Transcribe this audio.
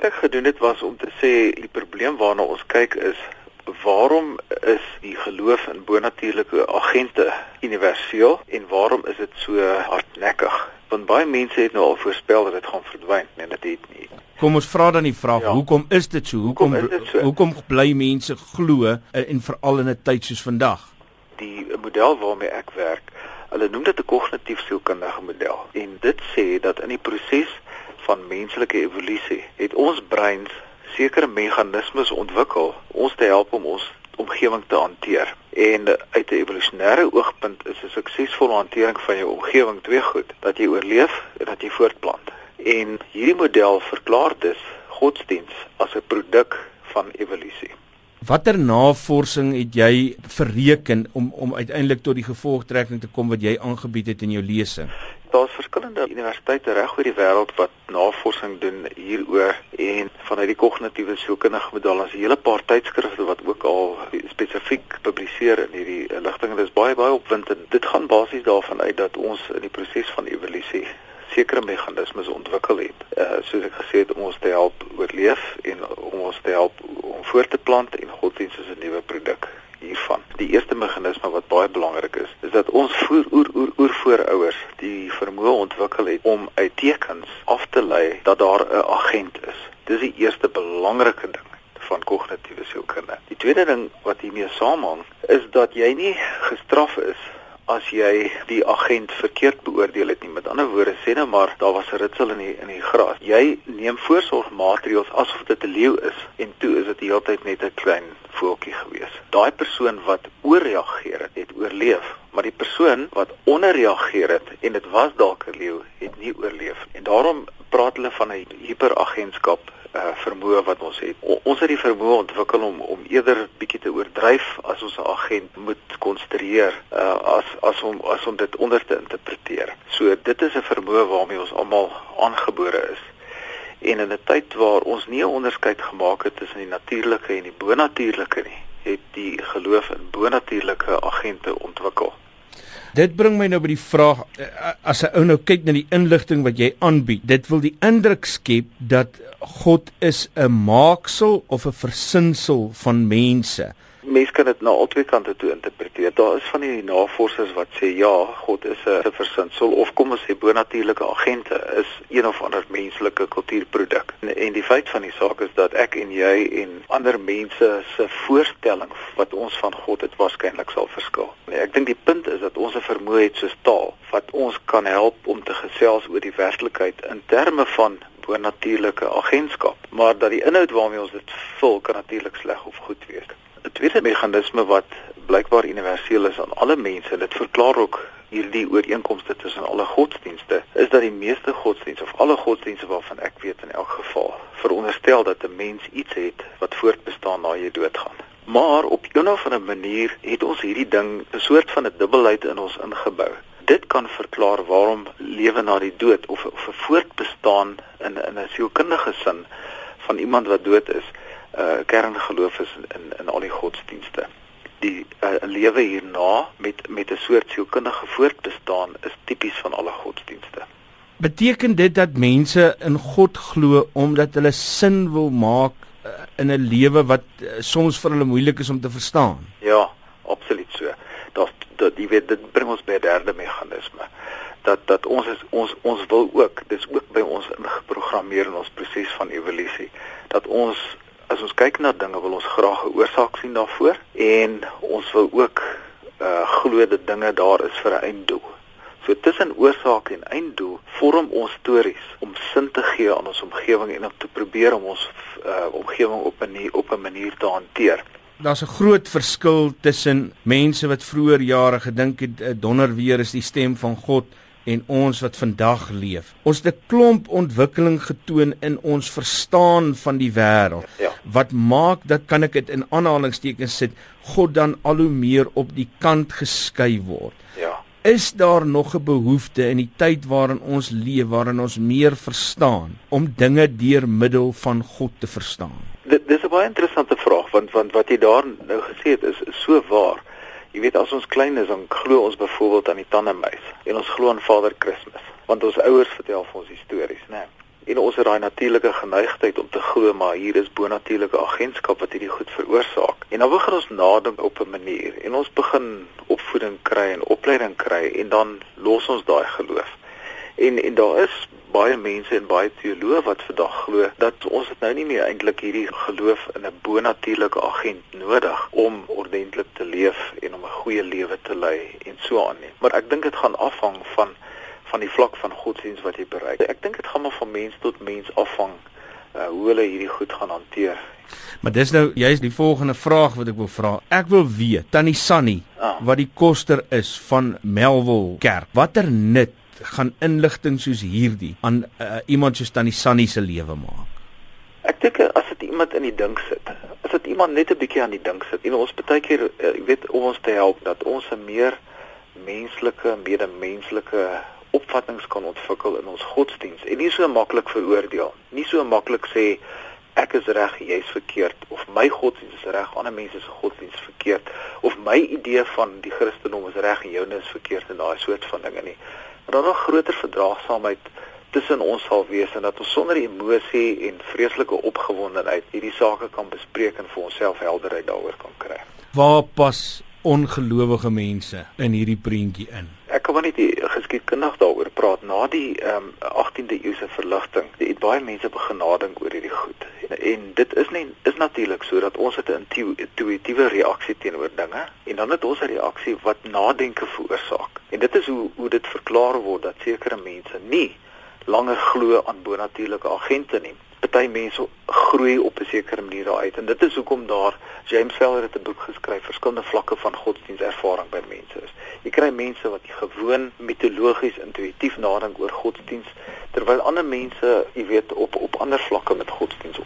wat ek gedoen het was om te sê die probleem waarna ons kyk is waarom is die geloof in bonatuurlike agente universeel en waarom is dit so hardnekkig? Want baie mense het nou al voorspel dat dit gaan verdwyn en dit het nie. Kom ons vra dan die vraag, ja. hoekom is dit so? Hoekom hoekom, so? hoekom bly mense glo eh, en veral in 'n tyd soos vandag? Die model waarmee ek werk, hulle noem dit 'n kognitief sielkundige model en dit sê dat in die proses van menslike evolusie het ons breins sekere meganismes ontwikkel ons te help om ons omgewing te hanteer. En uit 'n evolusionêre oogpunt is 'n suksesvolle hantering van jou omgewing twee goed: dat jy oorleef en dat jy voortplant. En hierdie model verklaar dus godsdiens as 'n produk van evolusie. Watter navorsing het jy verreken om om uiteindelik tot die gevolgtrekking te kom wat jy aangebied het in jou lesing? Daar's verskillende universiteite reg oor die wêreld wat navorsing doen hieroor en vanuit die kognitiewe sielkundige model as 'n hele paar tydskrifte wat ook al spesifiek publiseer in hierdie ligting. Dit is baie baie opwindend. Dit gaan basies daarvan uit dat ons in die proses van evolusie sekere meganismes ontwikkel het. Uh soos ek gesê het om ons te help oorleef en om ons te help om voort te plant en godsdienst is 'n nuwe produk hiervan. Die eerste meganisme wat baie belangrik is, is dat ons voor oor oor oor voorouers die vermoë ontwikkel het om uit tekens af te lei dat daar 'n agent is. Dis die eerste belangrike ding van kognitiewe sielkunde. Die tweede ding wat hiermee saamhang, is dat jy nie gestraf is as jy die agent verkeerd beoordeel het nie. Met ander woorde sê nou maar daar was 'n ritsel in die in die gras. Jy neem voorsorgmaatreëls asof dit 'n leeu is en toe is dit heeltyd net 'n klein voeltjie gewees. Daai persoon wat ooreageer het, het oorleef, maar die persoon wat onderreageer het en dit was dalk 'n leeu, het nie oorleef. En daarom praat hulle van 'n hiperagentskap uh, vermoë wat ons het. O, ons het die vermoë ontwikkel om om eerder bietjie te oordryf as ons 'n agent moet konstrueer uh, as as om as om dit onder te interpreteer. So dit is 'n vermoë waarmee ons almal aangebore is. En in 'n tyd waar ons nie 'n onderskeid gemaak het tussen die natuurlike en die bonatuurlike nie, het die geloof in bonatuurlike agente ontwikkel. Dit bring my nou by die vraag eh, as 'n ou nou kyk na die inligting wat jy aanbied, dit wil die indruk skep dat God is 'n maaksel of 'n versinsel van mense. Mense kan dit na albei kante toe interpreteer. Daar is van die navorsers wat sê ja, God is 'n versinsel of kom ons sê bonatuurlike agente is een of ander menslike kultuurproduk. En, en die feit van die saak is dat ek en jy en ander mense se voorstelling wat ons van God het waarskynlik sal verskil. Nee, ek dink die punt is dat ons 'n vermoë het soos taal wat ons kan help om te gesels oor die werklikheid in terme van bonatuurlike agentskap, maar dat die inhoud waarmee ons dit vul kan natuurlik sleg of goed wees. Tweede meganisme wat blykbaar universeel is aan alle mense, dit verklaar ook hierdie ooreenkomste tussen alle godsdienste, is dat die meeste godsdienste of alle godsdienste waarvan ek weet in elk geval, veronderstel dat 'n mens iets het wat voortbestaan na jy doodgaan. Maar op 'n of ander manier het ons hierdie ding 'n soort van 'n dubbelheid in ons ingebou dit kan verklaar waarom lewe na die dood of of 'n voortbestaan in in 'n sielkundige sin van iemand wat dood is, uh, kerngeloof is in in al die godsdienste. Die uh, lewe hierna met met 'n soort sielkundige voortbestaan is tipies van alle godsdienste. Beteken dit dat mense in God glo omdat hulle sin wil maak uh, in 'n lewe wat uh, soms vir hulle moeilik is om te verstaan? Ja, absoluut so dat jy weet dit bring ons by 'n derde meganisme dat dat ons is ons ons wil ook dis ook by ons ingeprogrammeer in ons proses van evolusie dat ons as ons kyk na dinge wil ons graag 'n oorsaak sien daarvoor en ons wil ook uh glo dat dinge daar is vir 'n einddoel. So tussen oorsaak en einddoel vorm ons stories om sin te gee aan ons omgewing en om te probeer om ons uh omgewing op 'n op 'n manier te hanteer daar's 'n groot verskil tussen mense wat vroeër jare gedink het eh, donder weer is die stem van God en ons wat vandag leef. Ons het 'n klomp ontwikkeling getoon in ons verstaan van die wêreld. Ja. Wat maak dat kan ek dit in aanhalingstekens sit God dan al hoe meer op die kant geskui word. Ja. Is daar nog 'n behoefte in die tyd waarin ons leef waarin ons meer verstaan om dinge deur middel van God te verstaan? Dit dis 'n baie interessante vraag want want wat jy daar nou gesê het is so waar. Jy weet as ons klein is dan glo ons byvoorbeeld aan die tandemuis en ons glo aan Vader Kersfees want ons ouers vertel vir ons stories, né? en ons het daai natuurlike geneigtheid om te glo maar hier is bonatuurlike agentskap wat hierdie goed veroorsaak. En dan begin ons nadink op 'n manier en ons begin opvoeding kry en opleiding kry en dan los ons daai geloof. En en daar is baie mense en baie teoloë wat vandag glo dat ons het nou nie meer eintlik hierdie geloof in 'n bonatuurlike agent nodig om ordentlik leef en om 'n goeie lewe te lei en so aan nie. Maar ek dink dit gaan afhang van van die vlak van godsdiens wat jy bereik. Ek dink dit gaan maar van mens tot mens afhang uh, hoe hulle hierdie goed gaan hanteer. Maar dis nou juist die volgende vraag wat ek wil vra. Ek wil weet, Tannie Sunny, ah. wat die koster is van Melville Kerk. Watter nut gaan inligting soos hierdie aan uh, iemand soos Tannie Sunny se lewe maak? Ek dink as dit iemand in die dink sit, as dit iemand net 'n bietjie aan die dink sit. En ons baie keer, ek weet om ons te help dat ons 'n meer menslike, medemenslike opvattinge kan ontwikkel in ons godsdiens en nie so maklik veroordeel. Nie so maklik sê ek is reg, jy's verkeerd of my godsdiens is reg, ander mense se godsdiens is verkeerd of my idee van die Christendom is reg en joune is verkeerd en daai soort van dinge nie dat daar 'n groter verdraagsaamheid tussen ons sal wees en dat ons sonder emosie en vreeslike opgewondenheid hierdie sake kan bespreek en vir onsself helderheid daaroor kan kry. Waar pas ongelowige mense in hierdie prentjie in? Ek kan maar net geskiedkundig daaroor praat. Na die ehm um, 18de eeuse verligting, het baie mense begin nadink oor hierdie goed. En dit is net is natuurlik sodat ons het 'n intuïtiewe reaksie teenoor dinge en dan het ons 'n reaksie wat nadenke veroorsaak. En dit is hoe hoe dit verklaar word dat sekere mense nie langer glo aan bonatuurlike agente nie. Party mense groei op 'n sekere manier daaruit en dit is hoekom daar James Feller het 'n boek geskryf verskillende vlakke van godsdienstervaring by mense is. Jy kry mense wat gewoon mitologies intuïtief nadink oor godsdiens terwyl ander mense, jy weet, op op ander vlakke met godsdiens